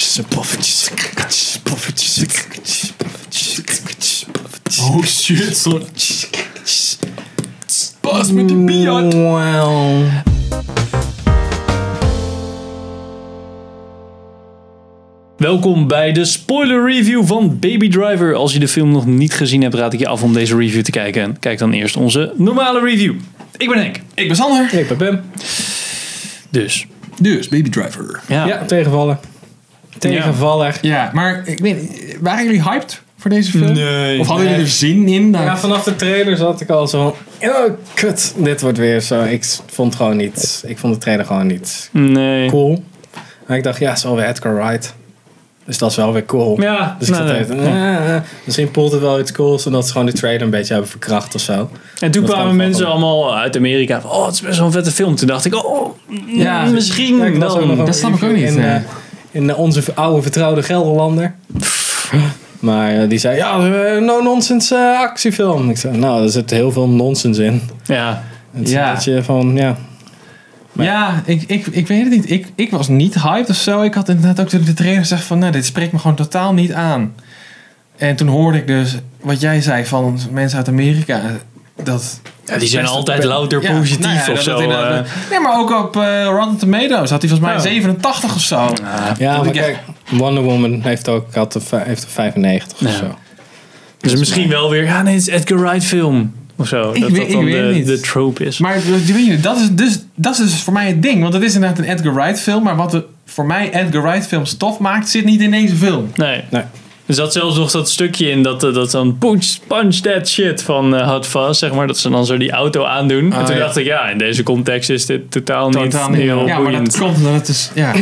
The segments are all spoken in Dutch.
poffertjes, poffertjes, poffertjes, poffertjes, poffertjes, poffertjes. Oh shit, soort. Pas met die biat. Wow. Welkom bij de spoiler review van Baby Driver. Als je de film nog niet gezien hebt, raad ik je af om deze review te kijken. Kijk dan eerst onze normale review. Ik ben Henk. Ik ben Sander. Ik ben Pim. Dus, Dus, Baby Driver. ja. Ja, tegenvallen. Tegenvaller. Ja, maar ik weet waren jullie hyped voor deze film? Nee. Of hadden jullie er zin in? Ja, vanaf de trailer zat ik al zo van, oh kut, dit wordt weer zo. Ik vond gewoon niet, ik vond de trailer gewoon niet Nee. cool. Maar ik dacht, ja, het is wel weer Edgar Wright. Dus dat is wel weer cool. Ja, Dus ik nee, zat nee. even, eh, eh, misschien poelt het wel iets cools, zodat ze gewoon de trailer een beetje hebben verkracht of zo. En toen kwamen mensen allemaal uit Amerika van, oh, het is best wel een vette film. Toen dacht ik, oh, Ja, mm, misschien Ja, dat snap ik ook niet, In, nee. In onze oude vertrouwde Gelderlander. Maar eh, die zei, ja, no-nonsense eh, actiefilm. Ik zei, nou, er zit heel veel nonsens in. Ja, Het is Ja. een beetje van, ja. ja, ik, ik, ik weet het niet. Ik, ik was niet hyped of zo. Ik had inderdaad ook toen de trailer gezegd van, nou, dit spreekt me gewoon totaal niet aan. En toen hoorde ik dus wat jij zei van mensen uit Amerika. Dat ja die zijn altijd louter Ja, positief nou ja, of zo. eh. nee, maar ook op eh, Rotten Tomatoes had hij volgens mij Ja. 87 of zo. Ja, Dat maar kijk, Wonder Woman heeft ook had een, heeft een 95 Ja. of zo. dus misschien wel weer, ja nee, het is Edgar Wright film. Of zo. Ik dat weet- dat dan de, niet. de trope is. Maar weet je, dat is, dus, dat is dus voor mij het ding. Want het is inderdaad een Edgar Wright film. Maar wat de, voor mij Edgar Wright films tof maakt, zit niet in deze film. Nee. Nee. Er zat zelfs nog dat stukje in dat, eh, dat dan punch, punch that shit van eh Hot Fuzz, zeg maar. Dat ze dan zo die auto aandoen. en Ah, toen ja. dacht ik, ja, in deze context is dit totaal, niet heel Ja, maar boeiend. dat komt omdat het is... Ja.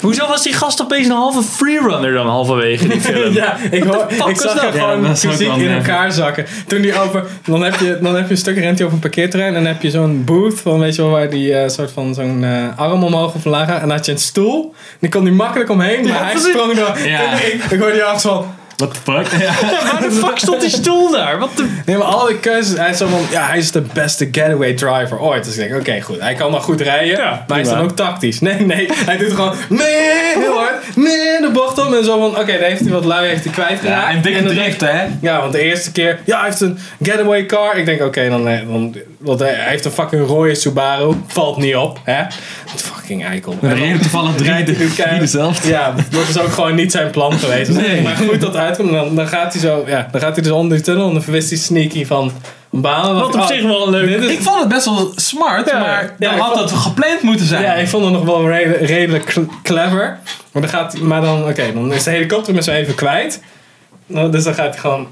Hoezo was die gast opeens een halve freerunner dan halverwege die film? Ja, ik, hoor, ik zag dat? hem gewoon fysiek in elkaar zakken. Toen die over, dan heb je, dan heb je een stuk rent over een parkeerterrein en dan heb je zo'n booth van, weet je wel, waar die eh, soort van zo'n eh, arm omhoog of omlaag gaat. En dan had je een stoel, en die kon die makkelijk omheen, maar hij sprong. Ja. En ik, ik hoorde die achter van, What the fuck? Ja. Waar de fuck stond die stoel daar? Wat de... Nee, maar al die keuzes. Hij is zo van, ja, hij is de beste getaway driver ooit. Dus ik denk, oké, goed. Hij kan maar goed rijden. Ja, maar hij is dan ook tactisch. Nee, nee. Hij doet gewoon, nee, heel hard. Nee, de bocht om. En zo van, oké, dan heeft hij wat lui heeft hij kwijtgeraakt. Ja, en dikke drift, hè? Ja, want de eerste keer, ja, hij heeft een getaway car. Ik denk, oké, dan, eh, dan, want hij hij heeft een fucking rode Subaru. Valt niet op, hè? Fucking eikel. Er reden toevallig drie, dezelfde. Ja, dat is ook gewoon niet zijn plan geweest. Nee. Maar goed dat het uitkomt. Dan, dan gaat hij zo, ja, dan gaat hij dus onder die tunnel en dan verwist hij sneaky van een baan. Wat op Oh, zich wel een leuk... is- Ik vond het best wel smart, Ja. maar Ja, dan had vond- het gepland moeten zijn. Ja, ik vond het nog wel redelijk, redelijk cl- clever. Maar dan, gaat, maar dan, oké, dan is de helikopter met zo even kwijt. Nou, Dus dan gaat hij gewoon,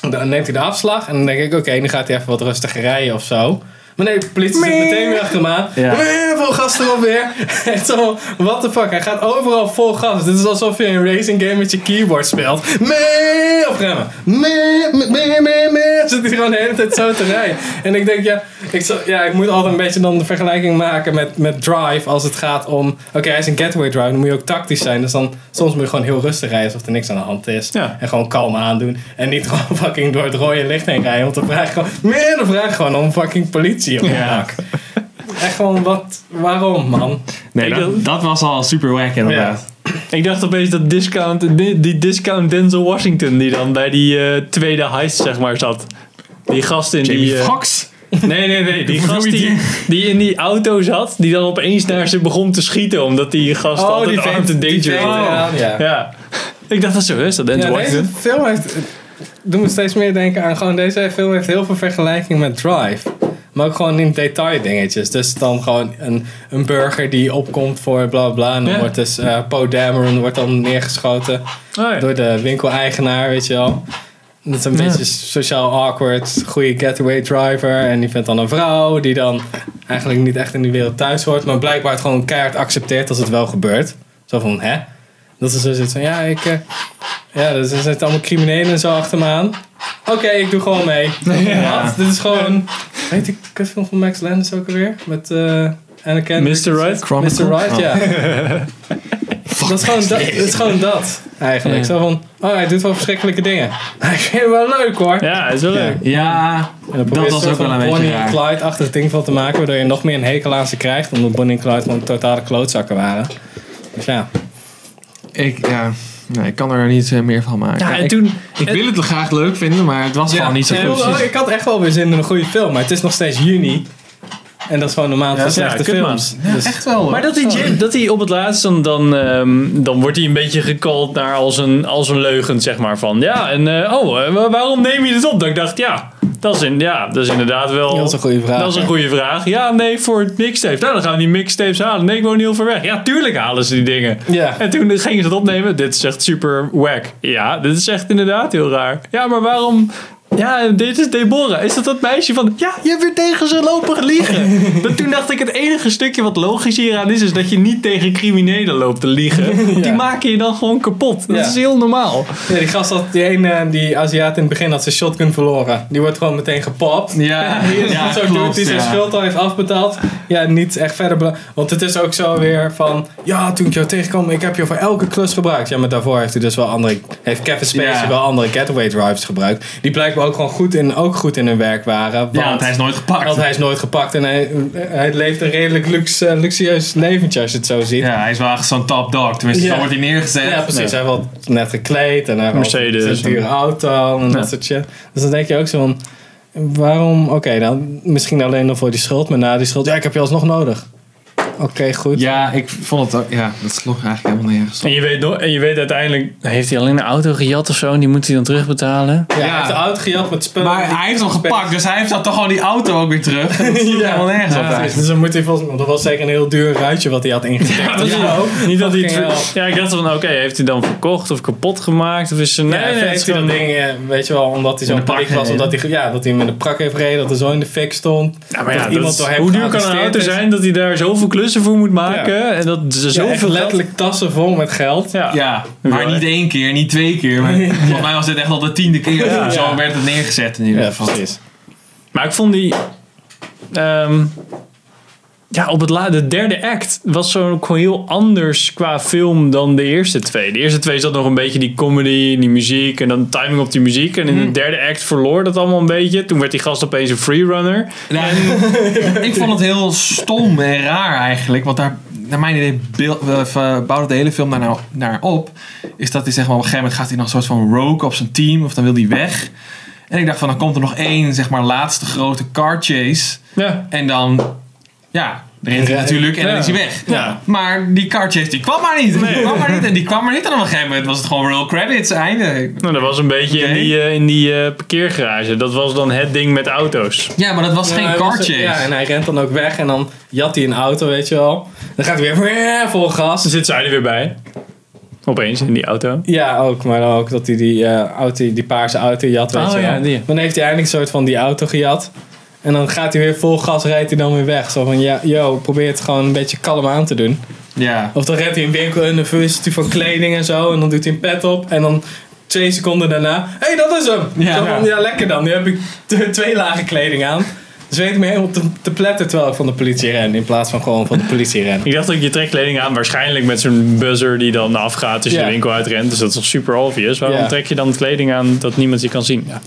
dan neemt hij de afslag. En dan denk ik, oké, nu gaat hij even wat rustiger rijden of zo. Maar nee, de politie zit meteen weer achter hem aan. Ja. Vol gas erop weer. Echt zo, what the fuck. Hij gaat overal vol gas. Dit is alsof je een racing game met je keyboard speelt. Mee op remmen. Mee, mee, mee, mee. Zit hij gewoon de hele tijd zo te rijden. En ik denk, ja ik, zal- ja, ik moet altijd een beetje dan de vergelijking maken met, met Drive. Als het gaat om, oké, hij is een getaway drive. Dan moet je ook tactisch zijn. Dus dan, soms moet je gewoon heel rustig rijden alsof er niks aan de hand is. Ja. En gewoon kalm aandoen. En niet gewoon fucking door het rode licht heen rijden. Want dan vraag je gewoon, meer dan vraag je gewoon om fucking politie op je Ja. Echt gewoon, wat, waarom man? Nee, dat, dat was al super wack inderdaad. Ik dacht opeens dat discount, die, die discount Denzel Washington die dan bij die eh, tweede heist zeg maar zat. Die gast in Jamie die... eh, Foxx. nee, nee, nee. Die gast die, die in die auto zat, die dan opeens naar ze begon te schieten. Omdat die gast altijd armed and die danger veteraan, ja. Ja. Ik dacht dat zo is, dat Denzel Ja, deze Washington. film heeft. Doe me steeds meer denken aan. Gewoon deze film heeft heel veel vergelijking met Drive. Maar ook gewoon in detail dingetjes. Dus dan gewoon een, een burger die opkomt voor bla bla. En dan Ja. wordt dus eh Poe Dameron wordt dan neergeschoten Oh, ja. door de winkeleigenaar, weet je wel. Dat is een Ja. beetje sociaal awkward. Goede getaway driver. En die vindt dan een vrouw die dan eigenlijk niet echt in die wereld thuis hoort. Maar blijkbaar het gewoon keihard accepteert als het wel gebeurt. Zo van, hè? Dat is zo zit van, ja, ik... eh, ja, dus er zitten allemaal criminelen en zo achter me aan. Oké, ik doe gewoon mee. Wat? Dit is gewoon... Weet die kutfilm van Max Landis ook alweer? Met eh Anna Kendrick. Mr. Right? Mr. Right, ja. dat, is gewoon dat, is gewoon dat, eigenlijk. Zo van, oh, hij doet wel verschrikkelijke dingen. Ik vind het wel leuk, hoor. Ja, is wel leuk. Ja, En dan dat was ook wel een beetje Bonnie en raar. Clyde achter het ding van te maken, waardoor je nog meer een hekel aan ze krijgt, omdat Bonnie en Clyde gewoon totale klootzakken waren. Dus ja. Ik, ja, nee, ik kan er niet eh, meer van maken. Ja, en ik, toen... ik wil het graag leuk vinden, maar het was gewoon niet zo goed. wel- Ik had echt wel weer zin in een goede film, maar het is nog steeds juni. En dat is gewoon een maand Ja, van ja, slechte films. Ja, Dus- echt wel. Maar dat hij, dat hij op het laatst dan, dan, ehm, dan wordt hij een beetje gecalled naar als een, als een leugen, zeg maar. Van ja, en eh, oh, eh, wa- waarom neem je dit op? Dat ik dacht, ja, dat is, in, ja, dat is inderdaad wel. Dat is een goede vraag. Dat is een hè? goede vraag. Ja, nee, voor het mixtape. Nou, dan gaan we die mixtapes halen. Nee, ik woon niet heel ver weg. Ja, tuurlijk halen ze die dingen. Ja. En toen gingen ze het opnemen. Dit is echt super wack. Ja, dit is echt inderdaad heel raar. Ja, maar waarom... Ja, dit is Deborah. Is dat dat meisje van... Ja, je hebt weer tegen ze lopen liegen. Toen dacht ik, het enige stukje wat logisch hieraan is... is dat je niet tegen criminelen loopt te liegen. Die maken je dan gewoon kapot. Dat Ja. is heel normaal. Ja, die gast had, die ene, die Aziat in het begin had zijn shotgun verloren. Die wordt gewoon meteen gepopt. Ja, Hier is ja, klopt, die zijn schuld al heeft afbetaald. Ja, niet echt verder. Want het is ook zo weer van. Ja, toen ik jou tegenkwam, ik heb je voor elke klus gebruikt. Ja, maar daarvoor heeft hij dus wel andere. Heeft Kevin Spacey wel andere getaway drives gebruikt. Die blijkbaar ook gewoon goed in, ook goed in hun werk waren. Want, Ja, want hij is nooit gepakt. want hij is nooit gepakt en hij, hij leeft een redelijk lux, eh, luxueus leventje als je het zo ziet. Ja, hij is wel echt zo'n top dog. Tenminste, Ja. zo wordt hij neergezet. Ja, precies. Hij heeft wel net gekleed en hij heeft Mercedes. een dure auto en dat soort shit. Dus dan denk je ook zo van, waarom, oké dan misschien alleen nog voor die schuld, maar na die schuld, ja ik heb je alsnog nodig. Oké, goed. Ja, ik vond het ook... Ja, dat sloeg eigenlijk helemaal nergens op. En je weet, en je weet uiteindelijk... Heeft hij alleen een auto gejat of zo? En die moet hij dan terugbetalen? Ja, hij heeft de auto gejat met spullen. Maar hij heeft hem gepakt, dus hij heeft dan toch gewoon die auto ook weer terug. Dat sloeg Ja. helemaal nergens op Ja, dus dan moet hij volgens dat was zeker een heel duur ruitje wat hij had ingetikt. zo. Niet dat hij het... Ja, ik dacht van, oké, heeft hij dan verkocht of kapot gemaakt? Of is ze... Nee, nee, het is heeft hij dat gewoon- ding, eh, weet je wel, omdat hij prak paniek was, omdat hij, ja, dat hij hem in de prak heeft gereden, dat er zo in de fik stond. Ja, maar ja, dat dat iemand is- door hem hoe duur kan een auto zijn dat hij daar zoveel klussen voor moet maken? En dat ze zoveel geld- letterlijk tassen vol met geld. Ja. Ja, maar niet één keer, niet twee keer. Maar volgens mij was dit echt al de tiende keer. Ja. Zo werd het neergezet in ieder Ja, geval. precies. Maar ik vond die... ehm, ja, op het la de derde act was zo ook gewoon heel anders qua film dan de eerste twee. De eerste twee zat nog een beetje die comedy, die muziek en dan timing op die muziek. En in de derde act verloor dat allemaal een beetje. Toen werd die gast opeens een freerunner. Ja, en ik vond het heel stom en raar eigenlijk. Want daar, naar mijn idee, eh, bouwde de hele film daar nou naar op. Is dat hij zeg maar op een gegeven moment gaat hij nog een soort van rogue op zijn team. Of dan wil hij weg. En ik dacht van dan komt er nog één zeg maar laatste grote car chase. Ja. En dan, ja, er rent hij Ja, natuurlijk en dan is hij weg. Ja. Maar die car chase die kwam maar niet. Die kwam maar niet. En die kwam maar niet. En op een gegeven moment was het gewoon roll credits, einde. Nou, dat was een beetje in die, eh, in die eh, parkeergarage. Dat was dan het ding met auto's. Ja, maar dat was Ja, geen car was- chase. Ja, en hij rent dan ook weg en dan jat hij een auto, weet je wel. Dan gaat hij weer vol gas. Dan zit zij er weer bij. Opeens in die auto. Ja, ook. Maar dan ook dat hij die, eh, auto, die paarse auto jat, weet Oh, je wel. ja, die. Maar dan heeft hij eindelijk een soort van die auto gejat. En dan gaat hij weer vol gas, rijdt hij dan weer weg. Zo van, ja, yo, probeer het gewoon een beetje kalm aan te doen. ja. Of dan rent hij een winkel in, dan verwisselt hij van kleding en zo. En dan doet hij een pet op. En dan twee seconden daarna, hé, hey, dat is hem! Ja. Zo van, ja, lekker dan. Nu heb ik twee lagen kleding aan. Dus weet ik me helemaal te, te pletten terwijl ik van de politie ren. In plaats van gewoon van de politie ren. Ik dacht ook, je trekt kleding aan, waarschijnlijk met zo'n buzzer die dan afgaat als je Ja. de winkel uitrent. Dus dat is toch super obvious. Waarom Ja. trek je dan kleding aan dat niemand je kan zien? Ja.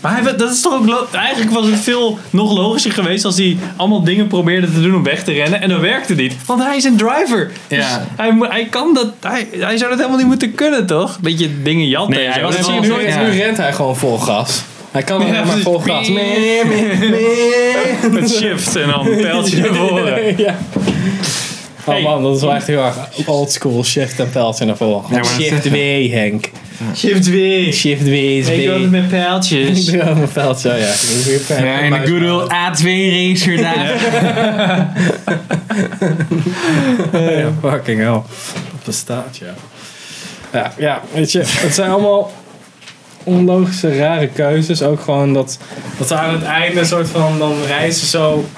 Maar hij, dat is toch ook eigenlijk was het veel nog logischer geweest als hij allemaal dingen probeerde te doen om weg te rennen. En dat werkte niet. Want hij is een driver. Dus Ja. hij, kan dat. Hij, hij zou dat helemaal niet moeten kunnen, toch? Beetje dingen jatten Nee, hij was nu, nooit. ja. nu rent hij gewoon vol gas. Hij kan Ja, maar vol gas. Mee, mee, mee. Met shift en dan pijltje naar voren. ja. Oh man, dat is wel echt heel erg old school. Shift en pijltje naar voren. Shift W, Henk. Shift weer. Shift W is Ik wil het W. met pijltjes. Ik doe ook mijn pijltje, ja. Dat is weer fijn. Ja, en de good old A2 racer daar. Ja, fucking hell. Dat bestaat, ja. Ja, ja, weet je, het zijn allemaal onlogische, rare keuzes. Ook gewoon dat, dat ze aan het einde een soort van, dan reizen ze zo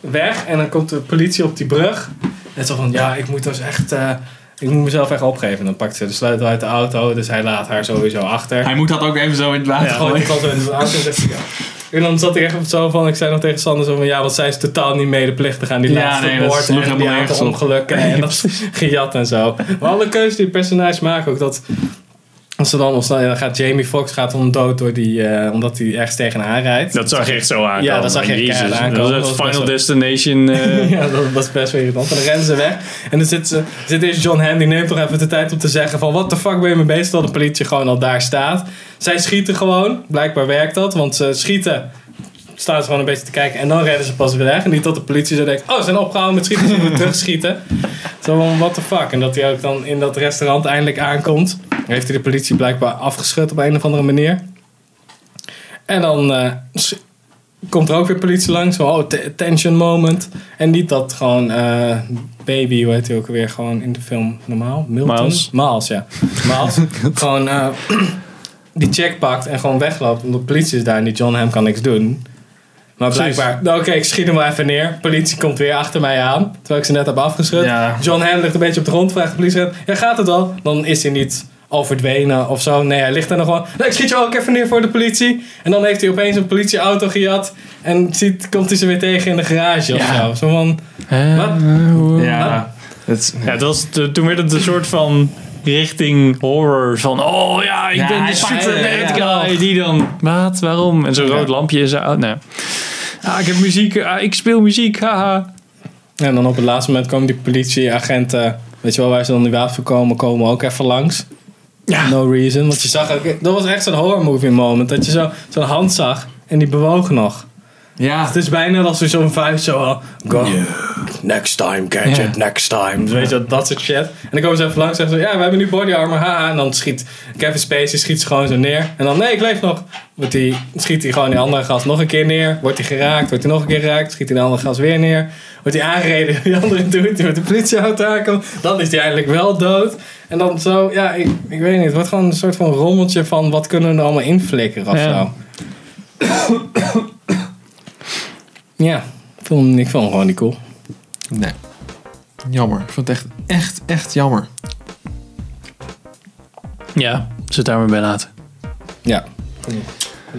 weg en dan komt de politie op die brug. En zo van, ja, ik moet dus echt, eh, ik moet mezelf echt opgeven. En dan pakt ze de sleutel uit de auto, dus hij laat haar sowieso achter. Hij moet dat ook even zo in het water Ja, gooien. was in de auto en zegt ja. En dan zat ik echt op zo van, ik zei nog tegen Sander zo van, ja, want zij is totaal niet medeplichtig aan die Ja, laatste nee, moord en die aantal ongelukken en dat gejat en zo. Maar alle keuzes die personages maken ook, dat Als ze dan, als dan gaat Jamie Foxx gaat dan dood door die, eh, omdat hij ergens tegenaan rijdt. Dat zag je echt zo aankomen. Ja, dat zag je echt Jezus, keihard aankomen. Dat Dat is het Final Destination. eh, ja, dat was best wel irritant. En dan rennen ze weg. En dan zit, ze, zit eerst John die neemt toch even de tijd om te zeggen van... What the fuck ben je mee bezig? Terwijl de politie gewoon al daar staat. Zij schieten gewoon. Blijkbaar werkt dat. Want ze schieten. Staan ze gewoon een beetje te kijken. En dan rennen ze pas weer weg. En niet tot de politie zo denkt... Oh, ze zijn opgehouden met schieten. Ze moeten terugschieten. Zo van, what the fuck? En dat hij ook dan in dat restaurant eindelijk aankomt. Heeft hij de politie blijkbaar afgeschud op een of andere manier. En dan eh, komt er ook weer politie langs. Zo, oh, te- tension moment. En niet dat gewoon eh, baby, hoe heet hij ook alweer, gewoon in de film normaal? Milton? Miles. Miles, ja. Miles. gewoon eh, die check pakt en gewoon wegloopt. Want de politie is daar en die John Ham kan niks doen. Maar blijkbaar, nou, oké, ik schiet hem wel even neer. Politie komt weer achter mij aan. Terwijl ik ze net heb afgeschud. Ja. John Ham ligt een beetje op de grond, vraagt de politie. Ja, gaat het al? Dan is hij niet al verdwenen of zo. Nee, hij ligt daar nog. Nee, ik schiet je ook even neer voor de politie. En dan heeft hij opeens een politieauto gejat. En ziet, komt hij ze weer tegen in de garage of Ja. zo. Zo van, Wat? Ja. Het, Ja, het was, toen werd het een soort van richting horror. Van, oh ja, ik Ja, ben de super bad guy. Die dan, wat, waarom? En zo'n Ja. rood lampje is uit. Nee. Ah, ik heb muziek, ah, ik speel muziek, haha. En dan op het laatste moment komen die politieagenten, weet je wel, waar ze dan die wapen komen, komen ook even langs. Ja. No reason. Want je zag ook, dat was echt zo'n horror movie moment. Dat je zo, zo'n hand zag en die bewoog nog. Ja. Het is bijna als we zo'n vuist zo al, go, next time, gadget, Ja. next time. Dus weet je, dat soort shit. En dan komen ze even langs en zeggen ze, ja, we hebben nu body armor, haha. En dan schiet Kevin Spacey schiet ze gewoon zo neer. En dan, nee, ik leef nog. Wordt die, schiet hij gewoon die andere gast nog een keer neer. Wordt hij geraakt, wordt hij nog een keer geraakt. Schiet hij de andere gast weer neer. Wordt hij aangereden, die andere doet, die met de politieauto aankomt. Dan is hij eindelijk wel dood. En dan zo, ja, ik, ik weet niet. Het wordt gewoon een soort van rommeltje van, wat kunnen we er allemaal inflikkeren of Ja. zo. Ja, ik vond, ik vond hem gewoon niet cool. Nee. Jammer. Ik vond het echt, echt, echt jammer. Ja, zit daar maar bij laten. Ja.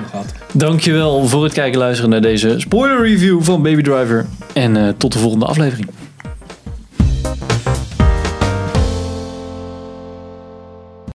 Gehad. Dankjewel voor het kijken en luisteren naar deze spoiler review van Baby Driver. En eh, tot de volgende aflevering.